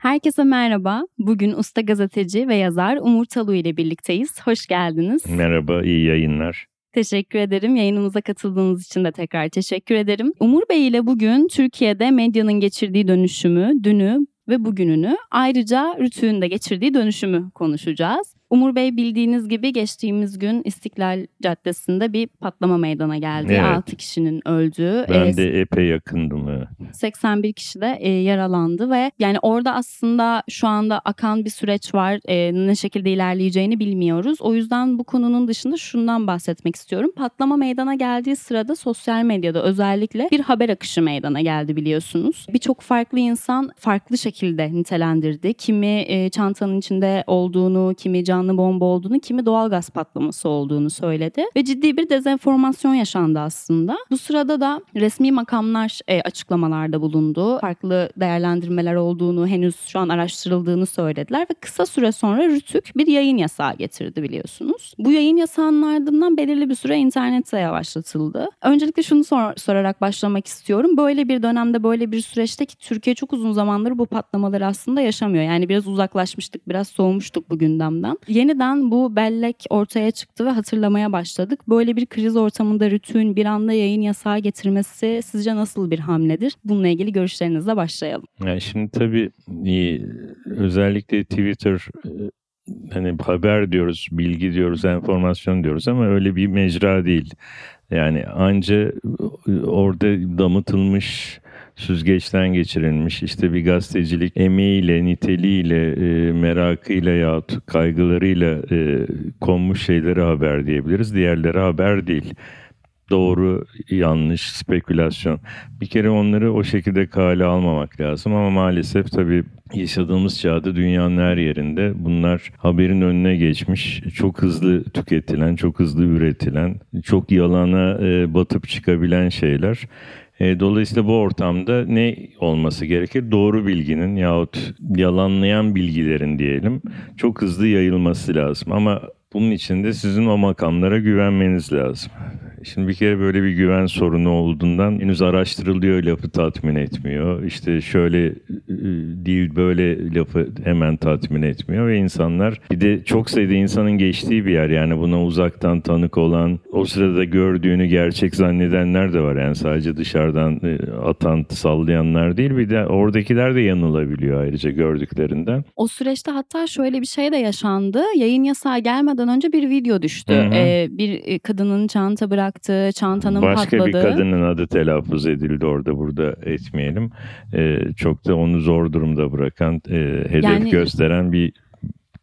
Herkese merhaba. Bugün usta gazeteci ve yazar Umur Talu ile birlikteyiz. Hoş geldiniz. Merhaba, iyi yayınlar. Teşekkür ederim. Yayınımıza katıldığınız için de tekrar teşekkür ederim. Umur Bey ile bugün Türkiye'de medyanın geçirdiği dönüşümü, dünü ve bugününü ayrıca Rütü'nün de geçirdiği dönüşümü konuşacağız. Umur Bey bildiğiniz gibi geçtiğimiz gün İstiklal Caddesi'nde bir patlama meydana geldi. Evet. 6 kişinin öldüğü. Ben e, de epey yakındım. 81 kişi de e, yaralandı ve yani orada aslında şu anda akan bir süreç var. E, ne şekilde ilerleyeceğini bilmiyoruz. O yüzden bu konunun dışında şundan bahsetmek istiyorum. Patlama meydana geldiği sırada sosyal medyada özellikle bir haber akışı meydana geldi biliyorsunuz. Birçok farklı insan farklı şekilde nitelendirdi. Kimi e, çantanın içinde olduğunu, kimi can canlı bomba olduğunu, kimi doğal gaz patlaması olduğunu söyledi. Ve ciddi bir dezenformasyon yaşandı aslında. Bu sırada da resmi makamlar e, açıklamalarda bulundu. Farklı değerlendirmeler olduğunu, henüz şu an araştırıldığını söylediler ve kısa süre sonra Rütük bir yayın yasağı getirdi biliyorsunuz. Bu yayın yasağının ardından belirli bir süre internette yavaşlatıldı. Öncelikle şunu sor- sorarak başlamak istiyorum. Böyle bir dönemde, böyle bir süreçte ki Türkiye çok uzun zamandır bu patlamaları aslında yaşamıyor. Yani biraz uzaklaşmıştık, biraz soğumuştuk bu gündemden yeniden bu bellek ortaya çıktı ve hatırlamaya başladık. Böyle bir kriz ortamında Rütün bir anda yayın yasağı getirmesi sizce nasıl bir hamledir? Bununla ilgili görüşlerinizle başlayalım. Yani şimdi tabii özellikle Twitter e, hani haber diyoruz, bilgi diyoruz, enformasyon diyoruz ama öyle bir mecra değil. Yani anca orada damıtılmış süzgeçten geçirilmiş işte bir gazetecilik emeğiyle, niteliğiyle, e, merakıyla yahut kaygılarıyla e, konmuş şeyleri haber diyebiliriz. Diğerleri haber değil. Doğru, yanlış, spekülasyon. Bir kere onları o şekilde kale almamak lazım ama maalesef tabii yaşadığımız çağda dünyanın her yerinde bunlar haberin önüne geçmiş, çok hızlı tüketilen, çok hızlı üretilen, çok yalana e, batıp çıkabilen şeyler. E, dolayısıyla bu ortamda ne olması gerekir? Doğru bilginin yahut yalanlayan bilgilerin diyelim çok hızlı yayılması lazım. Ama bunun için de sizin o makamlara güvenmeniz lazım. Şimdi bir kere böyle bir güven sorunu olduğundan henüz araştırılıyor lafı tatmin etmiyor. İşte şöyle e, değil böyle lafı hemen tatmin etmiyor ve insanlar bir de çok sayıda insanın geçtiği bir yer yani buna uzaktan tanık olan o sırada gördüğünü gerçek zannedenler de var yani sadece dışarıdan e, atan sallayanlar değil bir de oradakiler de yanılabiliyor ayrıca gördüklerinden. O süreçte hatta şöyle bir şey de yaşandı. Yayın yasağı gelmeden önce bir video düştü. Ee, bir e, kadının çanta bırak bıraktı, çantanın Başka patladı. Başka bir kadının adı telaffuz edildi orada burada etmeyelim. Ee, çok da onu zor durumda bırakan, e, hedef yani, gösteren bir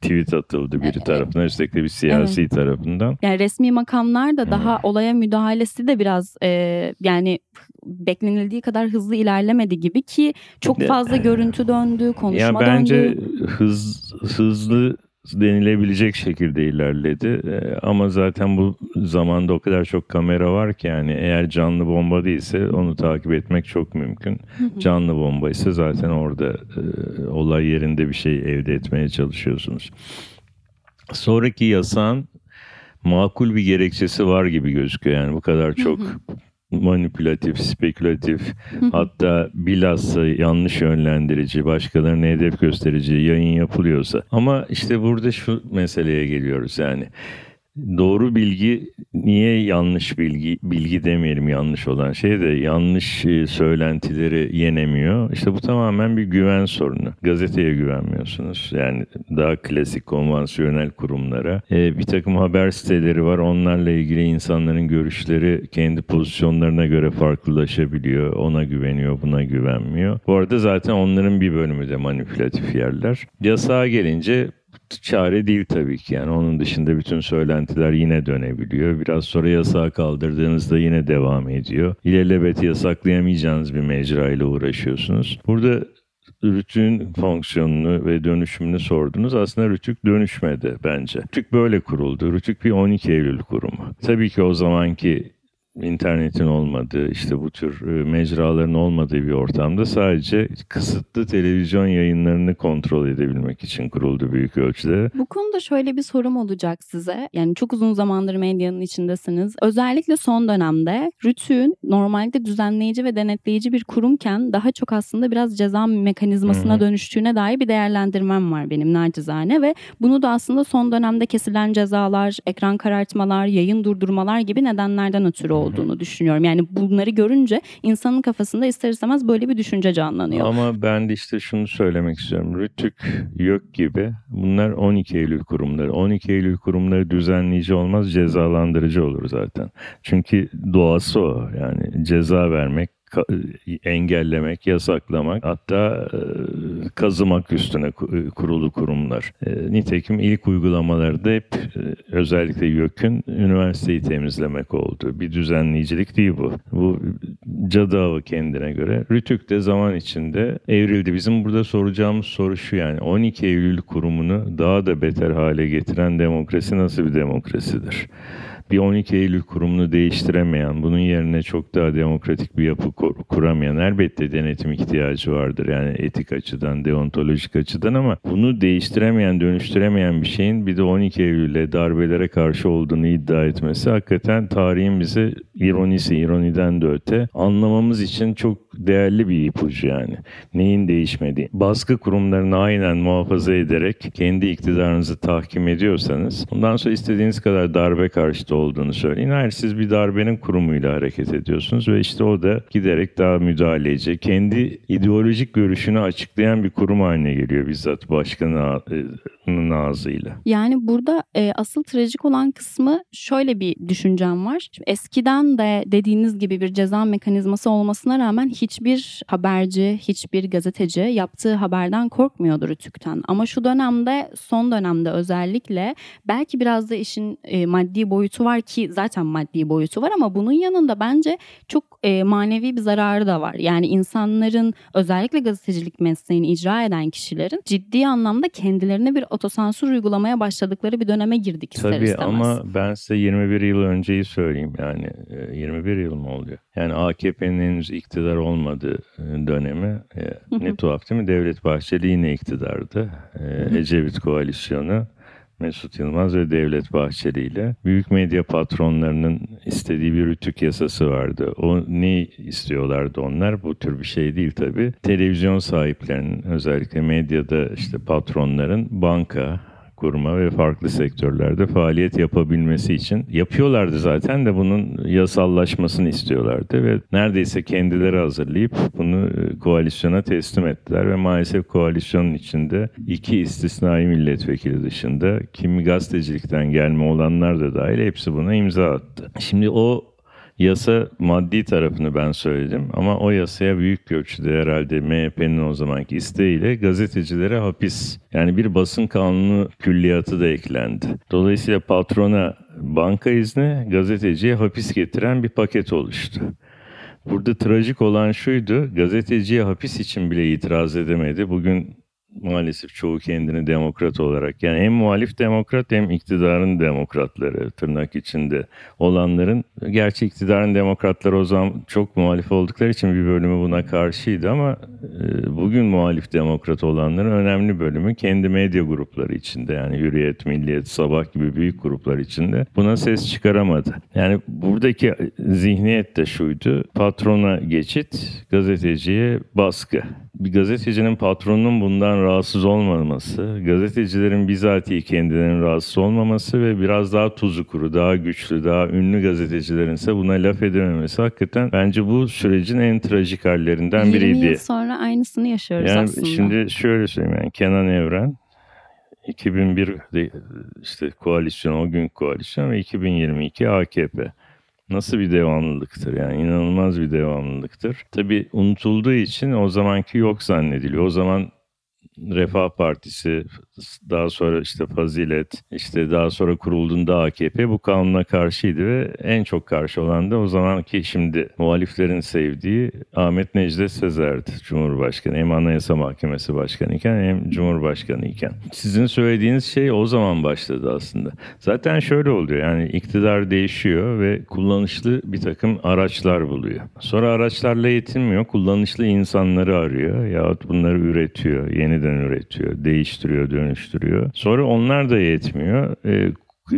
tweet atıldı biri tarafından üstelik de bir siyasi evet. tarafından. Yani resmi makamlar da daha hmm. olaya müdahalesi de biraz e, yani beklenildiği kadar hızlı ilerlemedi gibi ki çok fazla görüntü döndü, konuşma ya bence döndü. Bence hız, hızlı denilebilecek şekilde ilerledi. Ee, ama zaten bu zamanda o kadar çok kamera var ki yani eğer canlı bomba değilse onu takip etmek çok mümkün. Canlı bomba ise zaten orada e, olay yerinde bir şey elde etmeye çalışıyorsunuz. Sonraki yasan makul bir gerekçesi var gibi gözüküyor. Yani bu kadar çok manipülatif, spekülatif hatta bilhassa yanlış yönlendirici, başkalarına hedef gösterici yayın yapılıyorsa. Ama işte burada şu meseleye geliyoruz yani doğru bilgi niye yanlış bilgi bilgi demeyelim yanlış olan şey de yanlış e, söylentileri yenemiyor. İşte bu tamamen bir güven sorunu. Gazeteye güvenmiyorsunuz. Yani daha klasik konvansiyonel kurumlara. Ee, bir takım haber siteleri var. Onlarla ilgili insanların görüşleri kendi pozisyonlarına göre farklılaşabiliyor. Ona güveniyor, buna güvenmiyor. Bu arada zaten onların bir bölümü de manipülatif yerler. Yasağa gelince çare değil tabii ki. Yani onun dışında bütün söylentiler yine dönebiliyor. Biraz sonra yasağı kaldırdığınızda yine devam ediyor. İlelebet yasaklayamayacağınız bir mecra ile uğraşıyorsunuz. Burada Rütük'ün fonksiyonunu ve dönüşümünü sordunuz. Aslında Rütük dönüşmedi bence. Rütük böyle kuruldu. Rütük bir 12 Eylül kurumu. Tabii ki o zamanki internetin olmadığı, işte bu tür e, mecraların olmadığı bir ortamda sadece kısıtlı televizyon yayınlarını kontrol edebilmek için kuruldu büyük ölçüde. Bu konuda şöyle bir sorum olacak size. Yani çok uzun zamandır medyanın içindesiniz. Özellikle son dönemde Rütük'ün normalde düzenleyici ve denetleyici bir kurumken daha çok aslında biraz ceza mekanizmasına Hı hı. dönüştüğüne dair bir değerlendirmem var benim nacizane ve bunu da aslında son dönemde kesilen cezalar, ekran karartmalar, yayın durdurmalar gibi nedenlerden ötürü olduğunu düşünüyorum. Yani bunları görünce insanın kafasında ister istemez böyle bir düşünce canlanıyor. Ama ben de işte şunu söylemek istiyorum. Rütük, YÖK gibi bunlar 12 Eylül kurumları. 12 Eylül kurumları düzenleyici olmaz, cezalandırıcı olur zaten. Çünkü doğası o. Yani ceza vermek, engellemek, yasaklamak hatta e, kazımak üstüne ku- kurulu kurumlar. E, Nitekim ilk uygulamaları da hep e, özellikle YÖK'ün üniversiteyi temizlemek oldu. Bir düzenleyicilik değil bu. Bu cadı avı kendine göre. Rütük de zaman içinde evrildi. Bizim burada soracağımız soru şu yani 12 Eylül kurumunu daha da beter hale getiren demokrasi nasıl bir demokrasidir? Bir 12 Eylül kurumunu değiştiremeyen, bunun yerine çok daha demokratik bir yapı kur- kuramayan elbette denetim ihtiyacı vardır. Yani etik açıdan, deontolojik açıdan ama bunu değiştiremeyen, dönüştüremeyen bir şeyin bir de 12 Eylül'le darbelere karşı olduğunu iddia etmesi hakikaten tarihin bize ironisi, ironiden de öte anlamamız için çok değerli bir ipucu yani. Neyin değişmediği. Baskı kurumlarını aynen muhafaza ederek kendi iktidarınızı tahkim ediyorsanız ondan sonra istediğiniz kadar darbe karşıtı olduğunu söyleyin. Hayır siz bir darbenin kurumuyla hareket ediyorsunuz ve işte o da giderek daha müdahaleci, kendi ideolojik görüşünü açıklayan bir kurum haline geliyor bizzat başkanın ağzıyla. Yani burada e, asıl trajik olan kısmı şöyle bir düşüncem var. Şimdi eskiden de dediğiniz gibi bir ceza mekanizması olmasına rağmen hiçbir haberci, hiçbir gazeteci yaptığı haberden korkmuyordu Rütük'ten. Ama şu dönemde, son dönemde özellikle belki biraz da işin e, maddi boyutu var ki zaten maddi boyutu var ama bunun yanında bence çok e, manevi bir zararı da var. Yani insanların özellikle gazetecilik mesleğini icra eden kişilerin ciddi anlamda kendilerine bir otosansür uygulamaya başladıkları bir döneme girdik ister Tabii istemez. ama ben size 21 yıl önceyi söyleyeyim yani e, 21 yıl mı oluyor? Yani AKP'nin henüz iktidar olmadığı e, dönemi e, ne tuhaf değil mi? Devlet Bahçeli yine iktidardı. E, Ecevit koalisyonu Mesut Yılmaz ve Devlet Bahçeli ile büyük medya patronlarının istediği bir rütük yasası vardı. O ne istiyorlardı onlar? Bu tür bir şey değil tabii. Televizyon sahiplerinin özellikle medyada işte patronların banka, kurma ve farklı sektörlerde faaliyet yapabilmesi için yapıyorlardı zaten de bunun yasallaşmasını istiyorlardı ve neredeyse kendileri hazırlayıp bunu e, koalisyona teslim ettiler ve maalesef koalisyonun içinde iki istisnai milletvekili dışında kimi gazetecilikten gelme olanlar da dahil hepsi buna imza attı. Şimdi o Yasa maddi tarafını ben söyledim ama o yasaya büyük ölçüde herhalde MHP'nin o zamanki isteğiyle gazetecilere hapis yani bir basın kanunu külliyatı da eklendi. Dolayısıyla patrona banka izni gazeteciye hapis getiren bir paket oluştu. Burada trajik olan şuydu gazeteciye hapis için bile itiraz edemedi. Bugün maalesef çoğu kendini demokrat olarak yani hem muhalif demokrat hem iktidarın demokratları tırnak içinde olanların gerçi iktidarın demokratları o zaman çok muhalif oldukları için bir bölümü buna karşıydı ama e, bugün muhalif demokrat olanların önemli bölümü kendi medya grupları içinde yani Hürriyet, Milliyet, Sabah gibi büyük gruplar içinde buna ses çıkaramadı. Yani buradaki zihniyet de şuydu patrona geçit gazeteciye baskı bir gazetecinin patronunun bundan rahatsız olmaması, gazetecilerin bizatihi kendilerinin rahatsız olmaması ve biraz daha tuzu kuru, daha güçlü, daha ünlü gazetecilerin ise buna laf edememesi hakikaten bence bu sürecin en trajik hallerinden 20 biriydi. yıl sonra aynısını yaşıyoruz Yani aslında. şimdi şöyle söyleyeyim yani Kenan Evren 2001 de işte koalisyon o gün koalisyon ve 2022 AKP. Nasıl bir devamlılıktır yani inanılmaz bir devamlılıktır. Tabii unutulduğu için o zamanki yok zannediliyor. O zaman Refah Partisi daha sonra işte Fazilet, işte daha sonra kurulduğunda AKP bu kanuna karşıydı ve en çok karşı olan da o zamanki şimdi muhaliflerin sevdiği Ahmet Necdet Sezer'di Cumhurbaşkanı. Hem Anayasa Mahkemesi Başkanı iken hem Cumhurbaşkanı iken. Sizin söylediğiniz şey o zaman başladı aslında. Zaten şöyle oluyor yani iktidar değişiyor ve kullanışlı bir takım araçlar buluyor. Sonra araçlarla yetinmiyor, kullanışlı insanları arıyor yahut bunları üretiyor, yeniden üretiyor, değiştiriyor, dönüştürüyor. Sonra onlar da yetmiyor. E,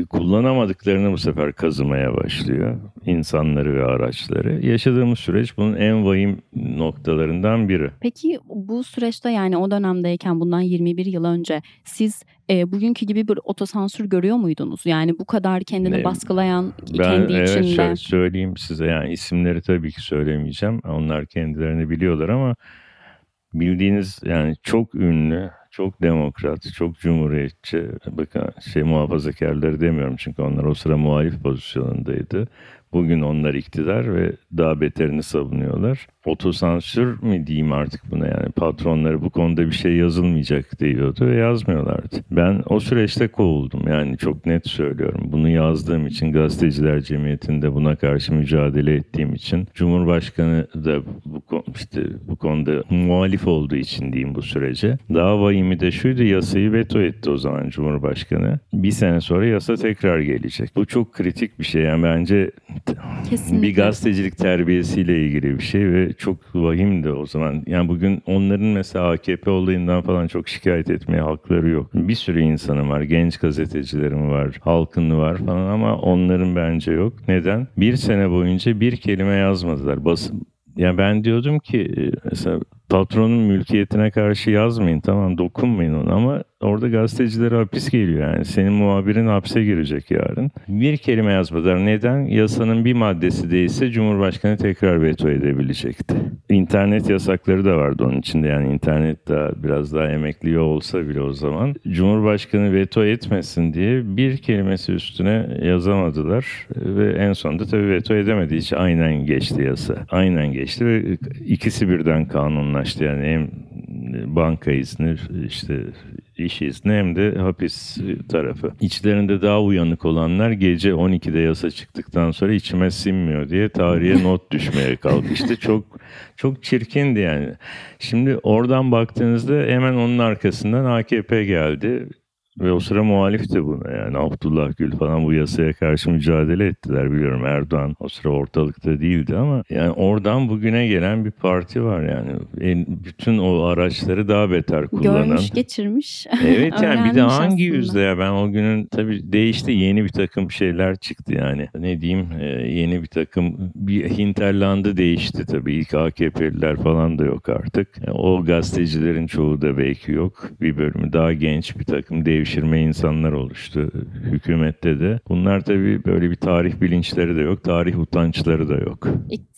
kullanamadıklarını bu sefer kazımaya başlıyor. insanları ve araçları. Yaşadığımız süreç bunun en vahim noktalarından biri. Peki bu süreçte yani o dönemdeyken bundan 21 yıl önce siz e, bugünkü gibi bir otosansür görüyor muydunuz? Yani bu kadar kendini Ne- baskılayan Ben kendi evet içinde. şöyle söyleyeyim size yani isimleri tabii ki söylemeyeceğim. Onlar kendilerini biliyorlar ama bildiğiniz yani çok ünlü, çok demokrat, çok cumhuriyetçi, bakın şey muhafazakarları demiyorum çünkü onlar o sıra muhalif pozisyonundaydı. Bugün onlar iktidar ve daha beterini savunuyorlar. Otosansür mü diyeyim artık buna yani patronları bu konuda bir şey yazılmayacak diyordu ve yazmıyorlardı. Ben o süreçte kovuldum yani çok net söylüyorum. Bunu yazdığım için gazeteciler cemiyetinde buna karşı mücadele ettiğim için Cumhurbaşkanı da bu işte bu konuda muhalif olduğu için diyeyim bu sürece. Daha vahimi de şuydu yasayı veto etti o zaman Cumhurbaşkanı. Bir sene sonra yasa tekrar gelecek. Bu çok kritik bir şey yani bence Kesinlikle. bir gazetecilik terbiyesiyle ilgili bir şey ve çok vahimdi o zaman. Yani bugün onların mesela AKP olayından falan çok şikayet etmeye hakları yok. Bir sürü insanım var, genç gazetecilerim var, halkın var falan ama onların bence yok. Neden? Bir sene boyunca bir kelime yazmadılar. Basın ya ben diyordum ki e, mesela patronun mülkiyetine karşı yazmayın tamam dokunmayın ona ama orada gazetecilere hapis geliyor yani. Senin muhabirin hapse girecek yarın. Bir kelime yazmadılar. Neden? Yasanın bir maddesi değilse Cumhurbaşkanı tekrar veto edebilecekti. İnternet yasakları da vardı onun içinde yani internet daha biraz daha emekliyor olsa bile o zaman. Cumhurbaşkanı veto etmesin diye bir kelimesi üstüne yazamadılar ve en sonunda tabii veto edemedi. Hiç aynen geçti yasa. Aynen geçti ve ikisi birden kanunlaştı yani hem banka izni işte iş izni hem de hapis tarafı. İçlerinde daha uyanık olanlar gece 12'de yasa çıktıktan sonra içime sinmiyor diye tarihe not düşmeye kalkıştı. Çok çok çirkindi yani. Şimdi oradan baktığınızda hemen onun arkasından AKP geldi. Ve o sıra muhalifti buna yani. Abdullah Gül falan bu yasaya karşı mücadele ettiler biliyorum. Erdoğan o sıra ortalıkta değildi ama yani oradan bugüne gelen bir parti var yani. En, bütün o araçları daha beter kullanan. Görmüş, geçirmiş. Evet yani bir de hangi aslında. yüzde ya? Ben o günün tabii değişti. Yeni bir takım şeyler çıktı yani. Ne diyeyim? E, yeni bir takım bir hinterlandı değişti tabii. İlk AKP'liler falan da yok artık. E, o gazetecilerin çoğu da belki yok. Bir bölümü daha genç bir takım devşirme insanlar oluştu hükümette de bunlar tabii böyle bir tarih bilinçleri de yok tarih utançları da yok.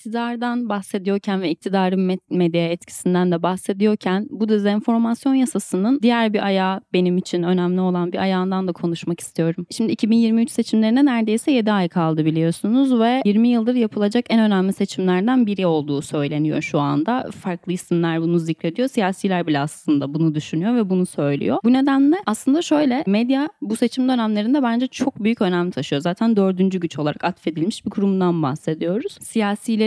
İktidardan bahsediyorken ve iktidarın med- medyaya etkisinden de bahsediyorken bu dezenformasyon yasasının diğer bir ayağı benim için önemli olan bir ayağından da konuşmak istiyorum. Şimdi 2023 seçimlerine neredeyse 7 ay kaldı biliyorsunuz ve 20 yıldır yapılacak en önemli seçimlerden biri olduğu söyleniyor şu anda. Farklı isimler bunu zikrediyor. Siyasiler bile aslında bunu düşünüyor ve bunu söylüyor. Bu nedenle aslında şöyle medya bu seçim dönemlerinde bence çok büyük önem taşıyor. Zaten dördüncü güç olarak atfedilmiş bir kurumdan bahsediyoruz.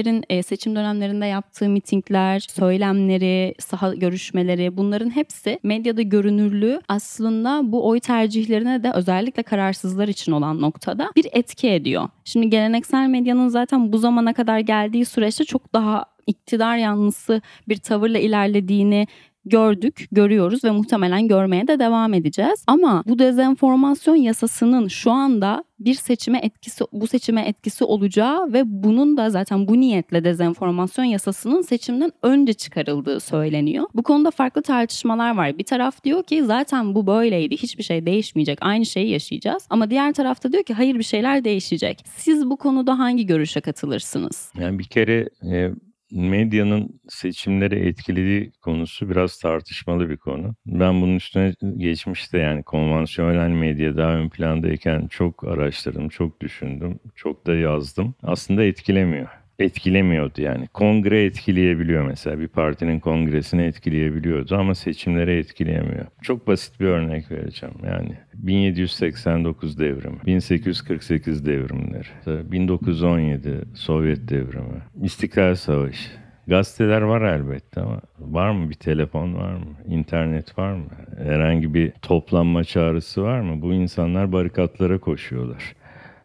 Siyasilerin e, seçim dönemlerinde yaptığı mitingler, söylemleri, saha görüşmeleri bunların hepsi medyada görünürlüğü aslında bu oy tercihlerine de özellikle kararsızlar için olan noktada bir etki ediyor. Şimdi geleneksel medyanın zaten bu zamana kadar geldiği süreçte çok daha iktidar yanlısı bir tavırla ilerlediğini gördük, görüyoruz ve muhtemelen görmeye de devam edeceğiz. Ama bu dezenformasyon yasasının şu anda bir seçime etkisi bu seçime etkisi olacağı ve bunun da zaten bu niyetle dezenformasyon yasasının seçimden önce çıkarıldığı söyleniyor. Bu konuda farklı tartışmalar var. Bir taraf diyor ki zaten bu böyleydi. Hiçbir şey değişmeyecek. Aynı şeyi yaşayacağız. Ama diğer tarafta diyor ki hayır bir şeyler değişecek. Siz bu konuda hangi görüşe katılırsınız? Yani bir kere e, medyanın seçimleri etkilediği konusu biraz tartışmalı bir konu. Ben bunun üstüne geçmişte yani konvansiyonel medya daha ön plandayken çok araştırdım, çok düşündüm, çok da yazdım. Aslında etkilemiyor. Etkilemiyordu yani. Kongre etkileyebiliyor mesela. Bir partinin kongresini etkileyebiliyordu ama seçimleri etkileyemiyor. Çok basit bir örnek vereceğim. Yani 1789 devrimi, 1848 devrimleri, 1917 Sovyet devrimi, İstiklal Savaşı. Gazeteler var elbette ama var mı bir telefon var mı? İnternet var mı? Herhangi bir toplanma çağrısı var mı? Bu insanlar barikatlara koşuyorlar.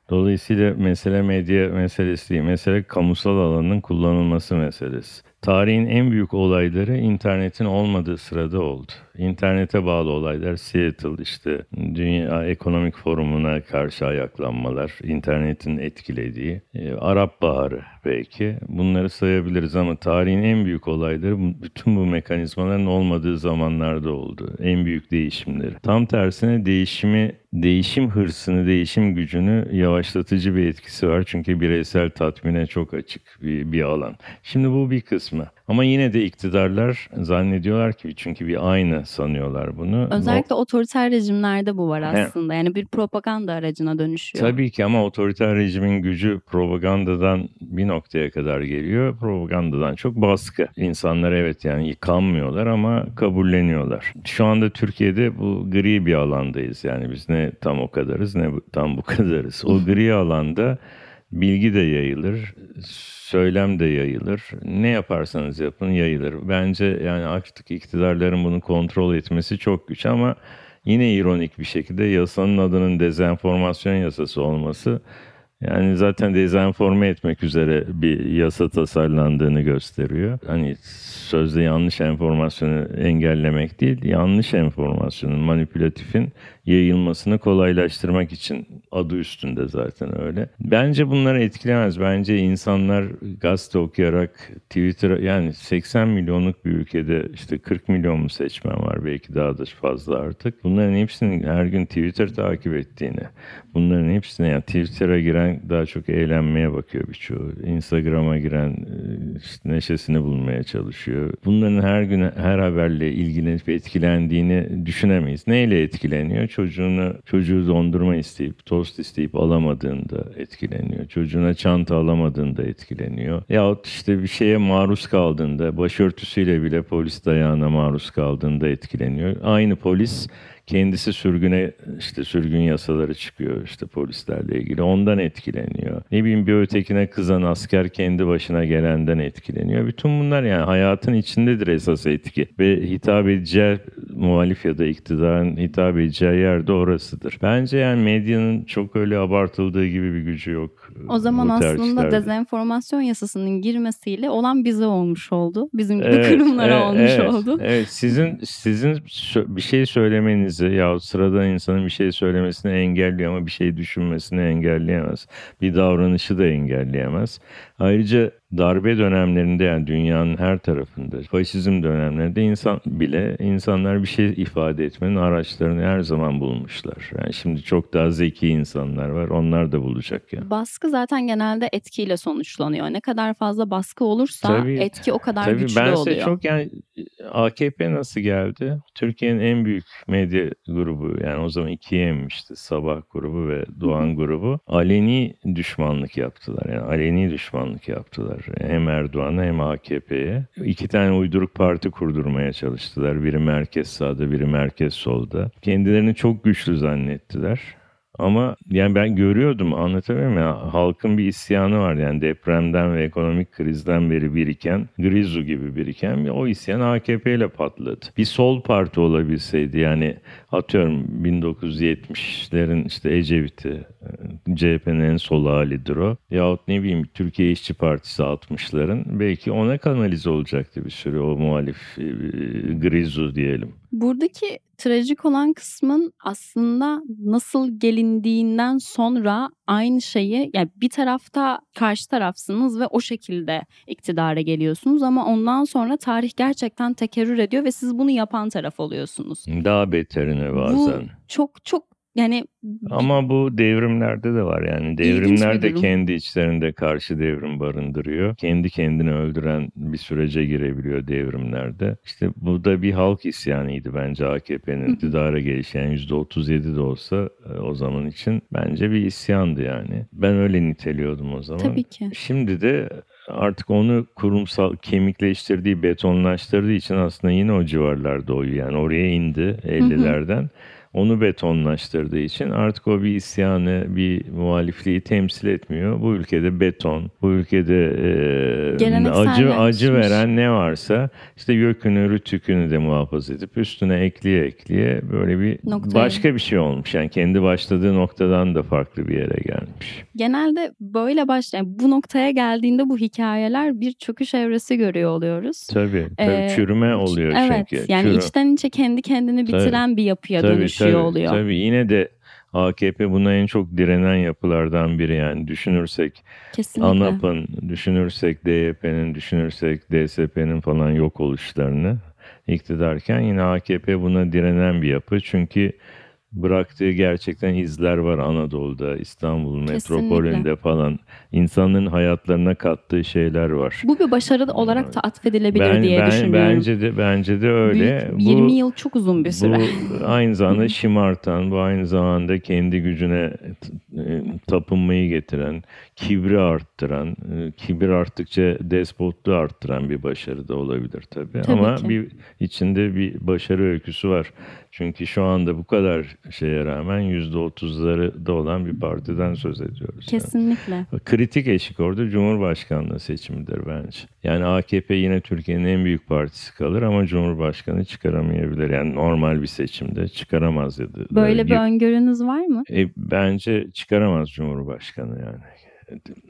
Dolayısıyla mesele medya meselesi değil. Mesele kamusal alanın kullanılması meselesi. Tarihin en büyük olayları internetin olmadığı sırada oldu. İnternete bağlı olaylar Seattle işte Dünya Ekonomik Forumu'na karşı ayaklanmalar, internetin etkilediği, e, Arap Baharı belki bunları sayabiliriz ama tarihin en büyük olayları bütün bu mekanizmaların olmadığı zamanlarda oldu. En büyük değişimleri. Tam tersine değişimi değişim hırsını, değişim gücünü yavaşlatıcı bir etkisi var. Çünkü bireysel tatmine çok açık bir, bir alan. Şimdi bu bir kısmı. Ama yine de iktidarlar zannediyorlar ki çünkü bir aynı sanıyorlar bunu. Özellikle o... otoriter rejimlerde bu var aslında. He. Yani bir propaganda aracına dönüşüyor. Tabii ki ama otoriter rejimin gücü propagandadan bir noktaya kadar geliyor. Propagandadan çok baskı. İnsanlar evet yani yıkanmıyorlar ama kabulleniyorlar. Şu anda Türkiye'de bu gri bir alandayız. Yani biz ne tam o kadarız ne tam bu kadarız. O gri alanda bilgi de yayılır, söylem de yayılır. Ne yaparsanız yapın yayılır. Bence yani artık iktidarların bunu kontrol etmesi çok güç ama yine ironik bir şekilde yasanın adının dezenformasyon yasası olması yani zaten dezenforme etmek üzere bir yasa tasarlandığını gösteriyor. Hani sözde yanlış enformasyonu engellemek değil, yanlış enformasyonun, manipülatifin yayılmasını kolaylaştırmak için adı üstünde zaten öyle. Bence bunları etkilemez. Bence insanlar gazete okuyarak Twitter yani 80 milyonluk bir ülkede işte 40 milyon mu seçmen var belki daha da fazla artık. Bunların hepsinin her gün Twitter takip ettiğini, bunların hepsine yani Twitter'a giren daha çok eğlenmeye bakıyor birçoğu. Instagram'a giren işte neşesini bulmaya çalışıyor. Bunların her gün her haberle ilgilenip etkilendiğini düşünemeyiz. Neyle etkileniyor? çocuğuna çocuğu dondurma isteyip tost isteyip alamadığında etkileniyor. Çocuğuna çanta alamadığında etkileniyor. Yahut işte bir şeye maruz kaldığında başörtüsüyle bile polis dayağına maruz kaldığında etkileniyor. Aynı polis kendisi sürgüne işte sürgün yasaları çıkıyor işte polislerle ilgili ondan etkileniyor. Ne bileyim bir ötekine kızan asker kendi başına gelenden etkileniyor. Bütün bunlar yani hayatın içindedir esas etki ve hitap edeceği muhalif ya da iktidarın hitap edeceği yer de orasıdır. Bence yani medyanın çok öyle abartıldığı gibi bir gücü yok. O zaman aslında dezenformasyon yasasının girmesiyle olan bize olmuş oldu. Bizim gibi evet, kurumlara evet, olmuş evet, oldu. Evet sizin sizin bir şey söylemeniz herkesi ya sıradan insanın bir şey söylemesini engelliyor ama bir şey düşünmesini engelleyemez. Bir davranışı da engelleyemez. Ayrıca darbe dönemlerinde yani dünyanın her tarafında, faşizm dönemlerinde insan bile insanlar bir şey ifade etmenin araçlarını her zaman bulmuşlar. Yani şimdi çok daha zeki insanlar var, onlar da bulacak yani. Baskı zaten genelde etkiyle sonuçlanıyor. Ne kadar fazla baskı olursa tabii, etki o kadar tabii güçlü ben oluyor. çok yani AKP nasıl geldi? Türkiye'nin en büyük medya grubu yani o zaman ikiye emmişti. Sabah grubu ve Doğan grubu. Aleni düşmanlık yaptılar. Yani aleni düşmanlık yaptılar hem Erdoğan'a hem AKP'ye. İki tane uyduruk parti kurdurmaya çalıştılar. Biri merkez sağda, biri merkez solda. Kendilerini çok güçlü zannettiler. Ama yani ben görüyordum anlatamıyorum ya halkın bir isyanı var yani depremden ve ekonomik krizden beri biriken Grizu gibi biriken o isyan AKP ile patladı. Bir sol parti olabilseydi yani atıyorum 1970'lerin işte Ecevit'i CHP'nin en sol halidir o. Yahut ne bileyim Türkiye İşçi Partisi 60'ların belki ona kanalize olacaktı bir sürü o muhalif e, Grizu diyelim. Buradaki trajik olan kısmın aslında nasıl gelindiğinden sonra aynı şeyi yani bir tarafta karşı tarafsınız ve o şekilde iktidara geliyorsunuz ama ondan sonra tarih gerçekten tekerrür ediyor ve siz bunu yapan taraf oluyorsunuz. Daha beterine bazen. Bu çok çok yani Ama bu devrimlerde de var yani. Devrimler de kendi içlerinde karşı devrim barındırıyor. Kendi kendini öldüren bir sürece girebiliyor devrimlerde. İşte bu da bir halk isyanıydı bence AKP'nin iktidara gelişi. Yani %37 de olsa e, o zaman için bence bir isyandı yani. Ben öyle niteliyordum o zaman. tabii ki. Şimdi de artık onu kurumsal kemikleştirdiği, betonlaştırdığı için aslında yine o civarlarda oyuyor. Yani oraya indi 50'lerden. Onu betonlaştırdığı için artık o bir isyanı, bir muhalifliği temsil etmiyor. Bu ülkede beton, bu ülkede e, acı acı veren ne varsa işte yökünü, rütükünü de muhafaza edip üstüne ekliye ekliye böyle bir Noktaya. başka bir şey olmuş. Yani kendi başladığı noktadan da farklı bir yere gelmiş. Genelde böyle başlayan bu noktaya geldiğinde bu hikayeler bir çöküş evresi görüyor oluyoruz. Tabii, tabii Ee, çürüme oluyor evet, çünkü. yani Çürü- içten içe kendi kendini Tabii. bitiren bir yapıya Tabii, dönüşüyor tabii, oluyor. Tabii yine de AKP buna en çok direnen yapılardan biri yani düşünürsek Kesinlikle. ANAP'ın, düşünürsek DYP'nin, düşünürsek DSP'nin falan yok oluşlarını iktidarken yine AKP buna direnen bir yapı. Çünkü bıraktığı gerçekten izler var Anadolu'da, İstanbul metropolünde falan. İnsanların hayatlarına kattığı şeyler var. Bu bir başarı olarak da atfedilebilir Ben, diye ben- düşünüyorum. bence de bence de öyle. Büyük- 20 yıl çok uzun bir süre. Bu aynı zamanda şımartan, bu aynı zamanda kendi gücüne e, tapınmayı getiren, kibri arttıran, e, kibir arttıkça despotluğu arttıran bir başarı da olabilir tabii. Tabii Ama ki. bir içinde bir başarı öyküsü var. Çünkü şu anda bu kadar şeye rağmen %30'ları da olan bir partiden söz ediyoruz. Yani. Kritik eşik orada Cumhurbaşkanlığı seçimidir bence. Yani AKP yine Türkiye'nin en büyük partisi kalır ama Cumhurbaşkanı çıkaramayabilir. Yani normal bir seçimde çıkaramaz da. Böyle bir öngörünüz var mı? E, bence çıkaramaz Cumhurbaşkanı yani.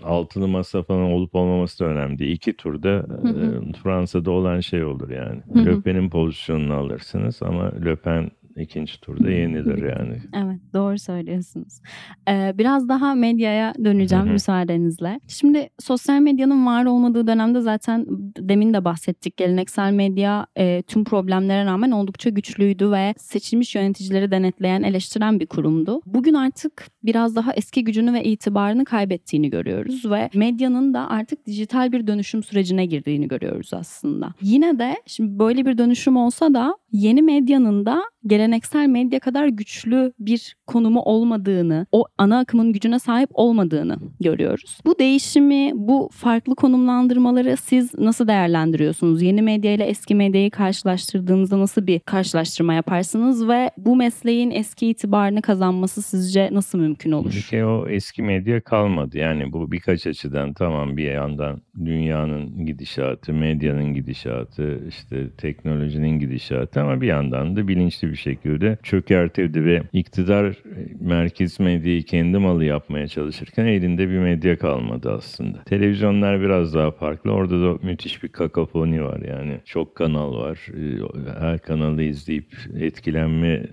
Altılı masa falan olup olmaması da önemli değil. İki turda hı. e, Fransa'da olan şey olur yani. Hı hı. Le Pen'in pozisyonunu alırsınız ama Le Pen ikinci turda yenilir yani. Evet doğru söylüyorsunuz. Ee, biraz daha medyaya döneceğim Hı hı. müsaadenizle. Şimdi sosyal medyanın var olmadığı dönemde zaten demin de bahsettik. Geleneksel medya e, tüm problemlere rağmen oldukça güçlüydü ve seçilmiş yöneticileri denetleyen, eleştiren bir kurumdu. Bugün artık biraz daha eski gücünü ve itibarını kaybettiğini görüyoruz ve medyanın da artık dijital bir dönüşüm sürecine girdiğini görüyoruz aslında. Yine de şimdi böyle bir dönüşüm olsa da yeni medyanın da geleneksel medya kadar güçlü bir konumu olmadığını, o ana akımın gücüne sahip olmadığını görüyoruz. Bu değişimi, bu farklı konumlandırmaları siz nasıl değerlendiriyorsunuz? Yeni medya ile eski medyayı karşılaştırdığınızda nasıl bir karşılaştırma yaparsınız ve bu mesleğin eski itibarını kazanması sizce nasıl mümkün Bir olur? kere o eski medya kalmadı. Yani bu birkaç açıdan tamam bir yandan dünyanın gidişatı, medyanın gidişatı, işte teknolojinin gidişatı ama bir yandan da bilinçli bir şekilde çökertildi ve iktidar e, merkez medyayı kendi malı yapmaya çalışırken elinde bir medya kalmadı aslında. Televizyonlar biraz daha farklı. Orada da müthiş bir kakafoni var yani. Çok kanal var. E, Her kanalı izleyip etkilenme e,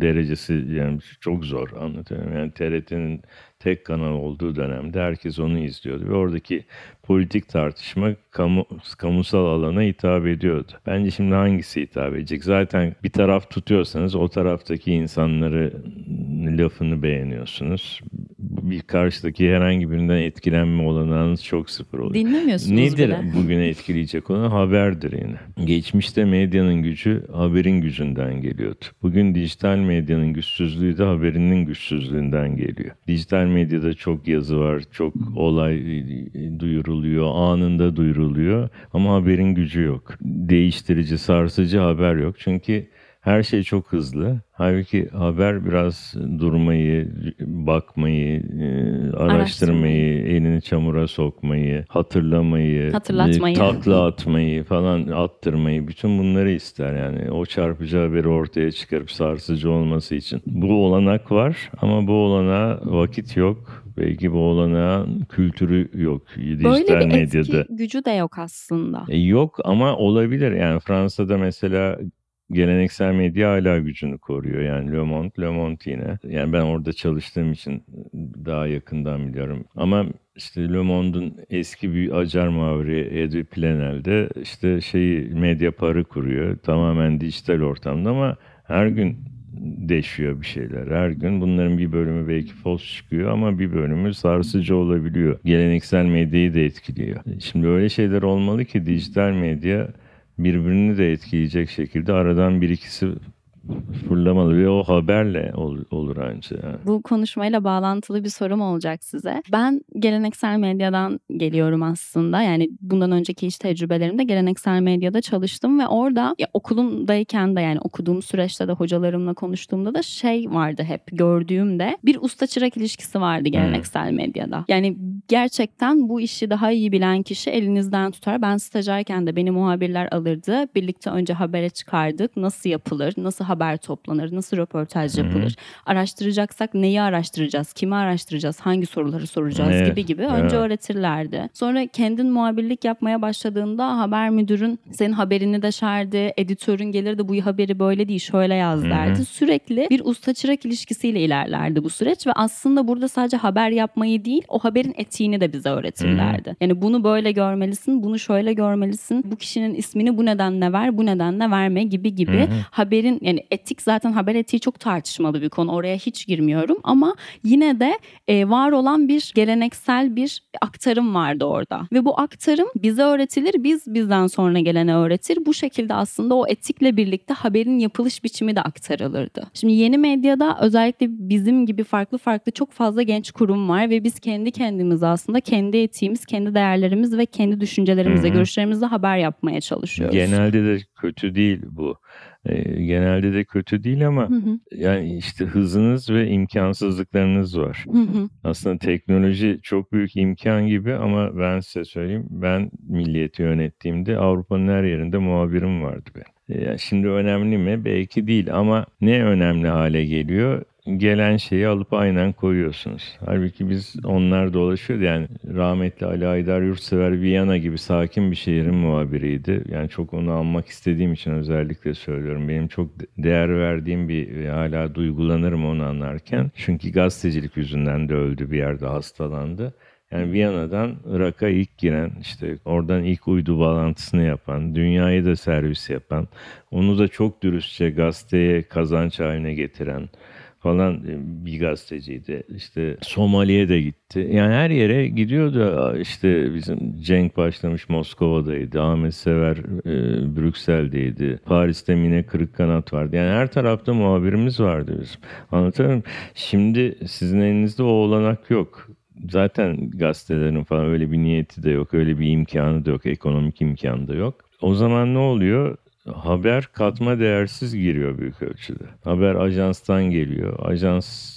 derecesi yani çok zor anlatıyorum. Yani TRT'nin tek kanal olduğu dönemde herkes onu izliyordu ve oradaki politik tartışma kamu, kamusal alana hitap ediyordu. Bence şimdi hangisi hitap edecek? Zaten bir taraf tutuyorsanız o taraftaki insanları lafını beğeniyorsunuz. Bir karşıdaki herhangi birinden etkilenme olanağınız çok sıfır oluyor. Dinlemiyorsunuz Nedir bile. bugüne etkileyecek olan haberdir yine. Geçmişte medyanın gücü haberin gücünden geliyordu. Bugün dijital medyanın güçsüzlüğü de haberinin güçsüzlüğünden geliyor. Dijital medyada çok yazı var, çok olay e, duyuruluyor, anında duyuruluyor ama haberin gücü yok. Değiştirici, sarsıcı haber yok. Çünkü her şey çok hızlı. Halbuki haber biraz durmayı, bakmayı, e, araştırmayı, elini çamura sokmayı, hatırlamayı, Hatırlatmayı. e, takla atmayı falan attırmayı bütün bunları ister yani. O çarpıcı haberi ortaya çıkarıp sarsıcı olması için. Bu olanak var ama bu olana vakit yok. Belki bu olana kültürü yok dijital Böyle bir etki medyada. gücü de yok aslında. E, Yok ama olabilir. Yani Fransa'da mesela geleneksel medya hala gücünü koruyor. Yani Le Monde, Le Monde yine. Yani ben orada çalıştığım için daha yakından biliyorum. Ama işte Le Monde'un eski bir acar muhabiri Edwy Plenel de işte şeyi medya parı kuruyor. Tamamen dijital ortamda ama her gün deşiyor bir şeyler. Her gün bunların bir bölümü belki fos çıkıyor ama bir bölümü sarsıcı olabiliyor. Geleneksel medyayı da etkiliyor. Şimdi öyle şeyler olmalı ki dijital medya birbirini de etkileyecek şekilde aradan bir ikisi fırlamalı ve o haberle ol, olur anca. Bu konuşmayla bağlantılı bir sorum olacak size. Ben geleneksel medyadan geliyorum aslında. Yani bundan önceki iş tecrübelerimde geleneksel medyada çalıştım ve orada ya okulumdayken de yani okuduğum süreçte de hocalarımla konuştuğumda da şey vardı hep gördüğümde bir usta çırak ilişkisi vardı geleneksel hmm. medyada. Yani gerçekten bu işi daha iyi bilen kişi elinizden tutar. Ben stajyerken de beni muhabirler alırdı. Birlikte önce habere çıkardık. Nasıl yapılır? Nasıl haber haber toplanır, nasıl röportaj yapılır, Hı-hı. araştıracaksak neyi araştıracağız, kimi araştıracağız, hangi soruları soracağız evet. gibi gibi önce evet. öğretirlerdi. Sonra kendin muhabirlik yapmaya başladığında haber müdürün senin haberini de şerdi, editörün gelir de bu haberi böyle değil şöyle yaz derdi. Hı-hı. Sürekli bir usta çırak ilişkisiyle ilerlerdi bu süreç ve aslında burada sadece haber yapmayı değil o haberin etiğini de bize öğretirlerdi. Hı-hı. Yani bunu böyle görmelisin, bunu şöyle görmelisin, bu kişinin ismini bu nedenle ver, bu nedenle verme gibi gibi Hı-hı. haberin yani etik zaten haber etiği çok tartışmalı bir konu. Oraya hiç girmiyorum ama yine de e, var olan bir geleneksel bir aktarım vardı orada. Ve bu aktarım bize öğretilir, biz bizden sonra gelene öğretir. Bu şekilde aslında o etikle birlikte haberin yapılış biçimi de aktarılırdı. Şimdi yeni medyada özellikle bizim gibi farklı farklı çok fazla genç kurum var ve biz kendi kendimize aslında kendi etiğimiz, kendi değerlerimiz ve kendi düşüncelerimize, görüşlerimizle haber yapmaya çalışıyoruz. Genelde de kötü değil bu. E, genelde de kötü değil ama hı hı. yani işte hızınız ve imkansızlıklarınız var. Hı hı. Aslında teknoloji çok büyük imkan gibi ama ben size söyleyeyim ben milliyeti yönettiğimde Avrupa'nın her yerinde muhabirim vardı ben. Yani şimdi önemli mi? Belki değil ama ne önemli hale geliyor? Gelen şeyi alıp aynen koyuyorsunuz. Halbuki biz onlar dolaşıyor yani rahmetli Ali Aydar Yurtsever Viyana gibi sakin bir şehrin muhabiriydi. Yani çok onu almak istediğim için özellikle söylüyorum. Benim çok değer verdiğim bir hala duygulanırım onu anlarken. Çünkü gazetecilik yüzünden de öldü bir yerde hastalandı. Yani Viyana'dan Irak'a ilk giren, işte oradan ilk uydu bağlantısını yapan, dünyayı da servis yapan, onu da çok dürüstçe gazeteye kazanç haline getiren, falan e, bir gazeteciydi. İşte Somali'ye de gitti. Yani her yere gidiyordu. İşte bizim Cenk başlamış Moskova'daydı. Ahmet Sever e, Brüksel'deydi. Paris'te Mine Kırıkkanat vardı. Yani her tarafta muhabirimiz vardı bizim. Anlatıyorum. Şimdi sizin elinizde o olanak yok. Zaten gazetelerin falan öyle bir niyeti de yok. Öyle bir imkanı da yok. Ekonomik imkanı da yok. O zaman ne oluyor? Haber katma değersiz giriyor büyük ölçüde. Haber ajanstan geliyor. Ajans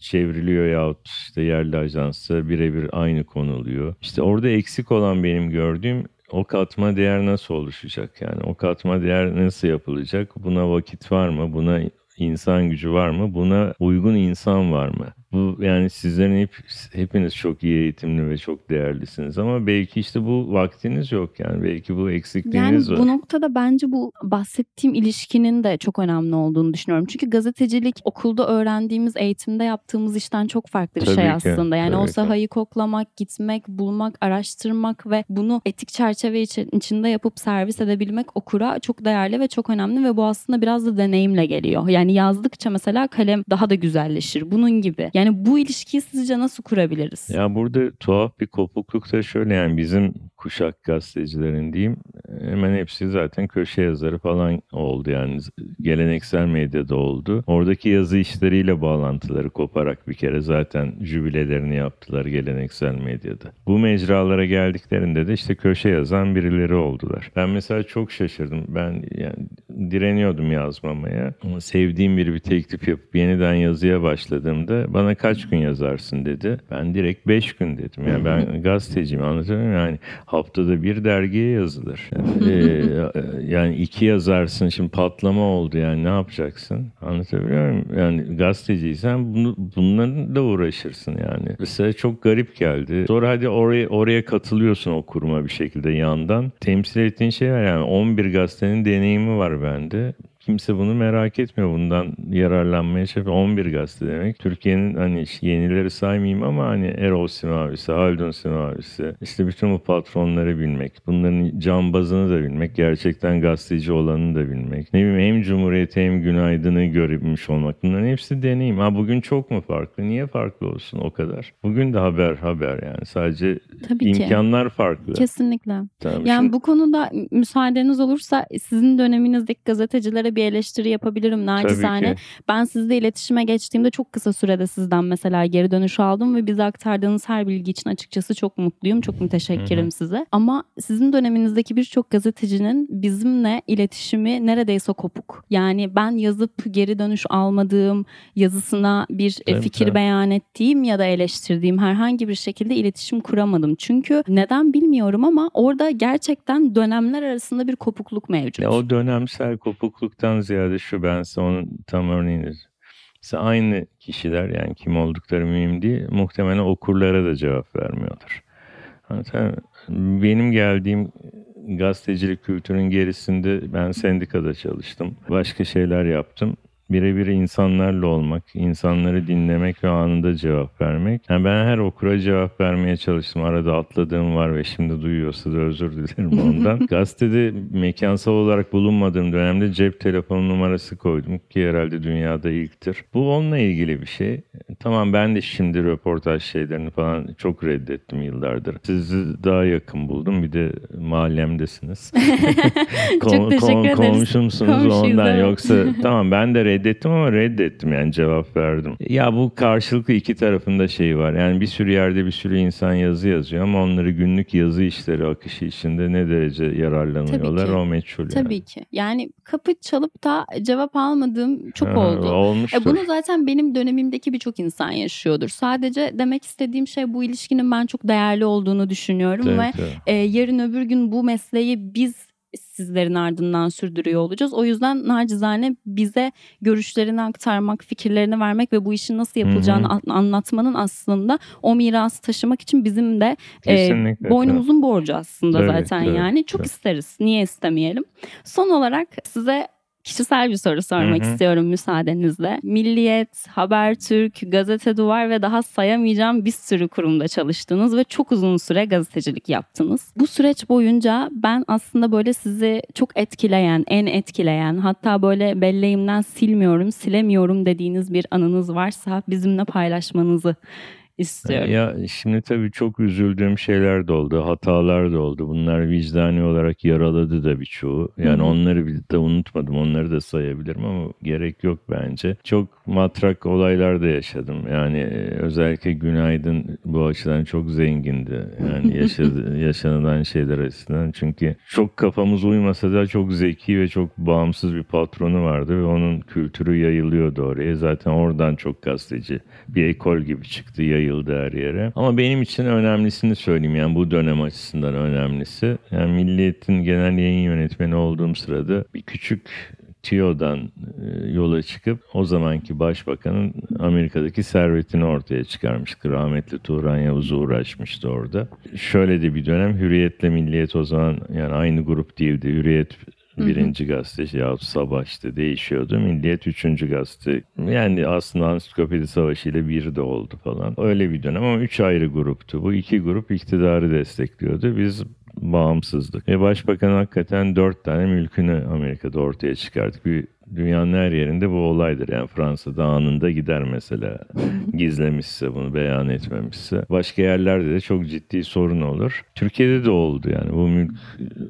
çevriliyor yahut işte yerli ajansa birebir aynı konuluyor. İşte orada eksik olan benim gördüğüm o katma değer nasıl oluşacak yani o katma değer nasıl yapılacak buna vakit var mı buna insan gücü var mı buna uygun insan var mı bu yani sizlerin hep, hepiniz çok iyi eğitimli ve çok değerlisiniz ama belki işte bu vaktiniz yok yani belki bu eksikliğiniz yani var. Bu noktada bence bu bahsettiğim ilişkinin de çok önemli olduğunu düşünüyorum. Çünkü gazetecilik okulda öğrendiğimiz, eğitimde yaptığımız işten çok farklı bir tabii şey ki, aslında. Yani o sahayı ki. koklamak, gitmek, bulmak, araştırmak ve bunu etik çerçeve içinde yapıp servis edebilmek okura çok değerli ve çok önemli ve bu aslında biraz da deneyimle geliyor. Yani yazdıkça mesela kalem daha da güzelleşir. Bunun gibi. Yani yani bu ilişkiyi sizce nasıl kurabiliriz? Ya burada tuhaf bir kopukluk da şöyle yani bizim kuşak gazetecilerin diyeyim hemen hepsi zaten köşe yazarı falan oldu yani geleneksel medyada oldu. Oradaki yazı işleriyle bağlantıları koparak bir kere zaten jübilelerini yaptılar geleneksel medyada. Bu mecralara geldiklerinde de işte köşe yazan birileri oldular. Ben mesela çok şaşırdım. Ben yani direniyordum yazmamaya. Ama sevdiğim biri bir teklif yapıp yeniden yazıya başladığımda bana kaç gün yazarsın dedi. Ben direkt beş gün dedim. Yani ben gazeteciyim anlatamıyorum yani haftada bir dergiye yazılır. Yani, e, yani iki yazarsın şimdi patlama oldu yani ne yapacaksın? Anlatabiliyor muyum? Yani gazeteciysen bunu, bunlarla uğraşırsın yani. Mesela çok garip geldi. Sonra hadi oraya oraya katılıyorsun o kuruma bir şekilde yandan. Temsil ettiğin şey var yani 11 gazetenin deneyimi var bende kimse bunu merak etmiyor. Bundan yararlanmaya çalışıyor. 11 gazete demek. Türkiye'nin hani yenileri saymayayım ama hani Erol Simavisi, Haldun Simavisi, işte bütün bu patronları bilmek, bunların cambazını da bilmek, gerçekten gazeteci olanını da bilmek. Ne bileyim hem Cumhuriyeti hem Günaydın'ı görmüş olmak. Bunların hepsi deneyim. Ha bugün çok mu farklı? Niye farklı olsun o kadar? Bugün de haber haber yani. Sadece Tabii ki. imkanlar farklı. Kesinlikle. Tamam, Yani şimdi- bu konuda müsaadeniz olursa sizin döneminizdeki gazetecilere bir eleştiri yapabilirim nacizane. Ben sizle iletişime geçtiğimde çok kısa sürede sizden mesela geri dönüş aldım ve bize aktardığınız her bilgi için açıkçası çok mutluyum. Çok müteşekkirim Hı hı. size. Ama sizin döneminizdeki birçok gazetecinin bizimle iletişimi neredeyse kopuk. Yani ben yazıp geri dönüş almadığım, yazısına bir e, Tabii, fikir tabii. beyan ettiğim ya da eleştirdiğim herhangi bir şekilde iletişim kuramadım. Çünkü neden bilmiyorum ama orada gerçekten dönemler arasında bir kopukluk mevcut. Ya o dönemsel kopukluktan ziyade şu ben size onun tam örneğini Mesela aynı kişiler yani kim oldukları mühim değil muhtemelen okurlara da cevap vermiyorlar. Benim geldiğim gazetecilik kültürün gerisinde ben sendikada çalıştım. Başka şeyler yaptım. Birebir insanlarla olmak, insanları dinlemek ve anında cevap vermek. Yani ben her okura cevap vermeye çalıştım. Arada atladığım var ve şimdi duyuyorsa da özür dilerim ondan. Gazetede mekansal olarak bulunmadığım dönemde cep telefonu numarası koydum ki herhalde dünyada ilktir. Bu onunla ilgili bir şey. Tamam ben de şimdi röportaj şeylerini falan çok reddettim yıllardır. Sizi daha yakın buldum. Bir de mahallemdesiniz. Çok teşekkür ederiz. Komşumsunuz Komşuyuz, ondan evet. yoksa tamam ben de reddettim ama reddettim yani cevap verdim. Ya bu karşılıklı iki tarafında şey var. Yani bir sürü yerde bir sürü insan yazı yazıyor ama onları günlük yazı işleri akışı içinde ne derece yararlanıyorlar o meçhul yani. Tabii ki. Yani kapı çalıp da cevap almadığım çok Ha, oldu. Olmuştur. E bunu zaten benim dönemimdeki birçok insan yaşıyordur. Sadece demek istediğim şey bu ilişkinin ben çok değerli olduğunu düşünüyorum Tabii, ve tabii. e, yarın öbür gün bu mesleği biz sizlerin ardından sürdürüyor olacağız. O yüzden nacizane bize görüşlerini aktarmak, fikirlerini vermek ve bu işin nasıl yapılacağını an- anlatmanın aslında o mirası taşımak için bizim de e, boynumuzun borcu aslında Tabii, zaten tabii, yani. Çok tabii. isteriz. Niye istemeyelim? Son olarak size kişisel bir soru sormak Hı hı. istiyorum müsaadenizle. Milliyet, Habertürk, Gazete Duvar ve daha sayamayacağım bir sürü kurumda çalıştınız ve çok uzun süre gazetecilik yaptınız. Bu süreç boyunca ben aslında böyle sizi çok etkileyen, en etkileyen hatta böyle belleğimden silmiyorum, silemiyorum dediğiniz bir anınız varsa bizimle paylaşmanızı istiyorum. Ya şimdi tabii çok üzüldüğüm şeyler de oldu, hatalar da oldu. Bunlar vicdani olarak yaraladı da birçoğu. Yani Hı hı. onları de unutmadım, onları da sayabilirim ama gerek yok bence. Çok matrak olaylar da yaşadım. Yani e, özellikle Günaydın bu açıdan çok zengindi. Yani yaşadı, yaşanılan şeyler açısından. Çünkü çok kafamız uymasa da çok zeki ve çok bağımsız bir patronu vardı ve onun kültürü yayılıyordu oraya. Zaten oradan çok gazeteci bir ekol gibi çıktı, yayıldı her yere. Ama benim için önemlisini söyleyeyim yani bu dönem açısından önemlisi. Yani Milliyet'in genel yayın yönetmeni olduğum sırada bir küçük TİO'dan e, yola çıkıp o zamanki başbakanın Amerika'daki servetini ortaya çıkarmıştı. Rahmetli Turan Yavuz uğraşmıştı orada. Şöyle de bir dönem Hürriyet'le Milliyet o zaman yani aynı grup değildi. Hürriyet birinci gazete yahut Sabah işte değişiyordu. Milliyet üçüncü gazete. Yani aslında Ansiklopedi Savaşı ile bir de oldu falan. Öyle bir dönem ama üç ayrı gruptu. Bu iki grup iktidarı destekliyordu. Biz bağımsızdık. Ve başbakan hakikaten dört tane mülkünü Amerika'da ortaya çıkardık. Bir dünyanın her yerinde bu olaydır. Yani Fransa'da anında gider mesela gizlemişse bunu beyan etmemişse. Başka yerlerde de çok ciddi sorun olur. Türkiye'de de oldu yani bu mülk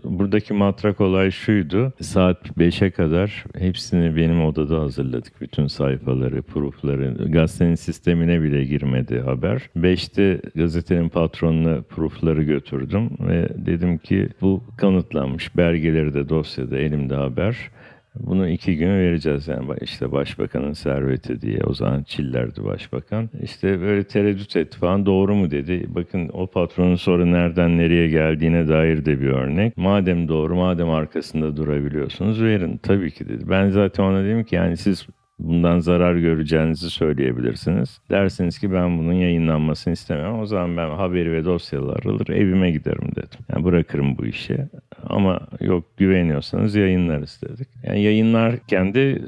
buradaki matrak olay şuydu. Saat 5'e kadar hepsini benim odada hazırladık. Bütün sayfaları, proofları. Gazetenin sistemine bile girmedi haber. 5'te gazetenin patronuna proofları götürdüm ve dedim ki bu kanıtlanmış. Belgeleri de dosyada elimde haber. Bunu iki gün vereceğiz yani işte başbakanın serveti diye o zaman Çiller'di başbakan. İşte böyle tereddüt etti falan doğru mu dedi. Bakın o patronun sonra nereden nereye geldiğine dair de bir örnek. Madem doğru madem arkasında durabiliyorsunuz verin tabii ki dedi. Ben zaten ona dedim ki yani siz bundan zarar göreceğinizi söyleyebilirsiniz. Dersiniz ki ben bunun yayınlanmasını istemem. O zaman ben haberi ve dosyaları alır evime giderim dedim. Yani bırakırım bu işi. ama yok güveniyorsanız yayınlarız dedik. Yani yayınlarken de e,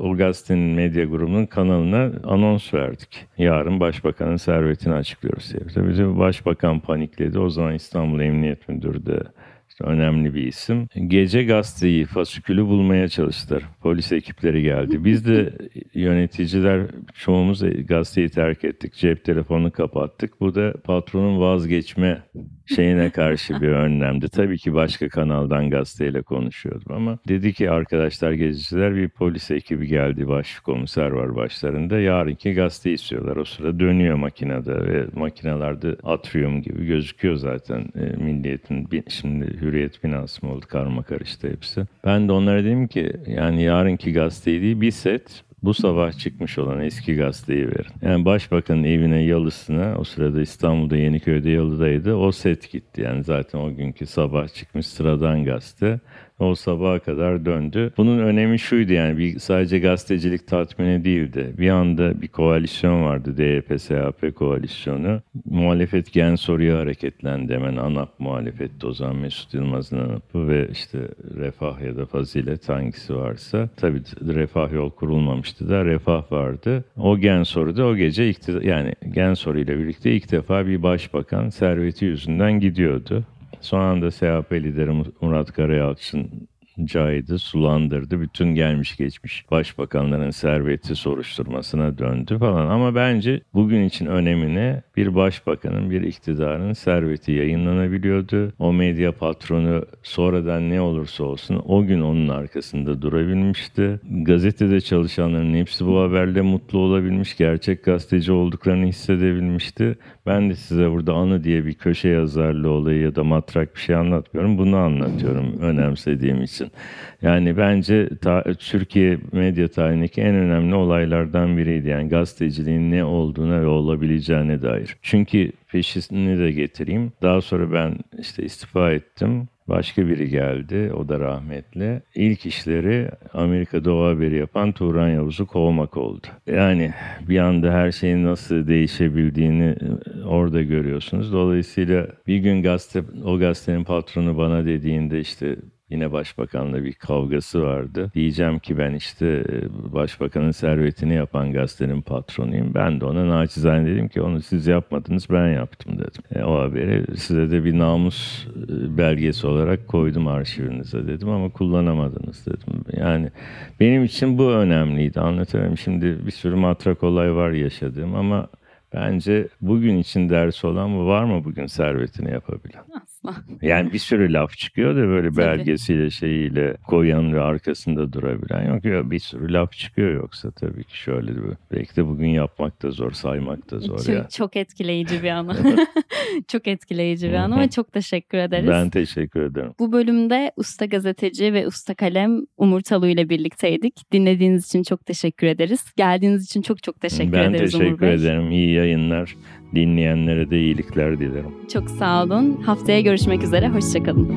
o gazetenin medya grubunun kanalına anons verdik. Yarın başbakanın servetini açıklıyoruz diye. Tabii başbakan panikledi. O zaman İstanbul Emniyet Müdürü de işte önemli bir isim. Gece gazeteyi, fasikülü bulmaya çalıştılar. Polis ekipleri geldi. Biz de yöneticiler çoğumuz gazeteyi terk ettik. Cep telefonunu kapattık. Bu da patronun vazgeçme şeyine karşı bir önlemdi. Tabii ki başka kanaldan gazeteyle konuşuyordum ama dedi ki arkadaşlar geziciler bir polis ekibi geldi. Başkomiser var başlarında. Yarınki gazete istiyorlar. O sırada dönüyor makinede ve makinelerde atrium gibi gözüküyor zaten e, milliyetin. Şimdi hürriyet binası mı oldu karma karıştı hepsi. Ben de onlara dedim ki yani yarınki gazeteyi değil bir set bu sabah çıkmış olan eski gazeteyi verin. Yani başbakanın evine yalısına o sırada İstanbul'da Yeniköy'de yalıdaydı. O set gitti. Yani zaten o günkü sabah çıkmış sıradan gazete. O sabaha kadar döndü. Bunun önemi şuydu yani bir sadece gazetecilik tatmini değildi. Bir anda bir koalisyon vardı DYP-SHP koalisyonu. Muhalefet gen soruya hareketlendi hemen ANAP muhalefetti o zaman Mesut Yılmaz'ın ANAP'ı ve işte Refah ya da Fazilet hangisi varsa. Tabii Refah yol kurulmamıştı da Refah vardı. O gen soruda o gece yani gen soruyla birlikte ilk defa bir başbakan serveti yüzünden gidiyordu. Son anda SHP lideri Murat Karayalçın caydı, sulandırdı. Bütün gelmiş geçmiş başbakanların serveti soruşturmasına döndü falan. Ama bence bugün için önemine bir başbakanın, bir iktidarın serveti yayınlanabiliyordu. O medya patronu sonradan ne olursa olsun o gün onun arkasında durabilmişti. Gazetede çalışanların hepsi bu haberle mutlu olabilmiş, gerçek gazeteci olduklarını hissedebilmişti. Ben de size burada anı diye bir köşe yazarlı olayı ya da matrak bir şey anlatmıyorum. Bunu anlatıyorum önemsediğim için. Yani bence ta, Türkiye medya tarihindeki en önemli olaylardan biriydi. Yani gazeteciliğin ne olduğuna ve olabileceğine dair. Çünkü peşini de getireyim. Daha sonra ben işte istifa ettim. Başka biri geldi, o da rahmetli. İlk işleri Amerika'da o haberi yapan Turan Yavuz'u kovmak oldu. Yani bir anda her şeyin nasıl değişebildiğini orada görüyorsunuz. Dolayısıyla bir gün gazete, o gazetenin patronu bana dediğinde işte Yine başbakanla bir kavgası vardı. Diyeceğim ki ben işte e, başbakanın servetini yapan gazetenin patronuyum. Ben de ona naçizane dedim ki onu siz yapmadınız ben yaptım dedim. E, o haberi size de bir namus e, belgesi olarak koydum arşivinize dedim ama kullanamadınız dedim. Yani benim için bu önemliydi anlatamam. Şimdi bir sürü matrak olay var yaşadığım ama Bence bugün için ders olan var mı bugün servetini yapabilen? Asla. Yani bir sürü laf çıkıyor da böyle belgesiyle şeyiyle koyan ve arkasında durabilen yok. ya Bir sürü laf çıkıyor yoksa tabii ki şöyle bir. Belki de bugün yapmak da zor, saymak da zor çok, ya. Çok etkileyici bir anı. çok etkileyici bir anı ve çok teşekkür ederiz. Ben teşekkür ederim. Bu bölümde usta gazeteci ve usta kalem Umur Talu ile birlikteydik. Dinlediğiniz için çok teşekkür ederiz. Geldiğiniz için çok çok teşekkür ben ederiz. Ben teşekkür ederim. İyi yayınlar. Dinleyenlere de iyilikler dilerim. Çok sağ olun. Haftaya görüşmek üzere. Hoşçakalın.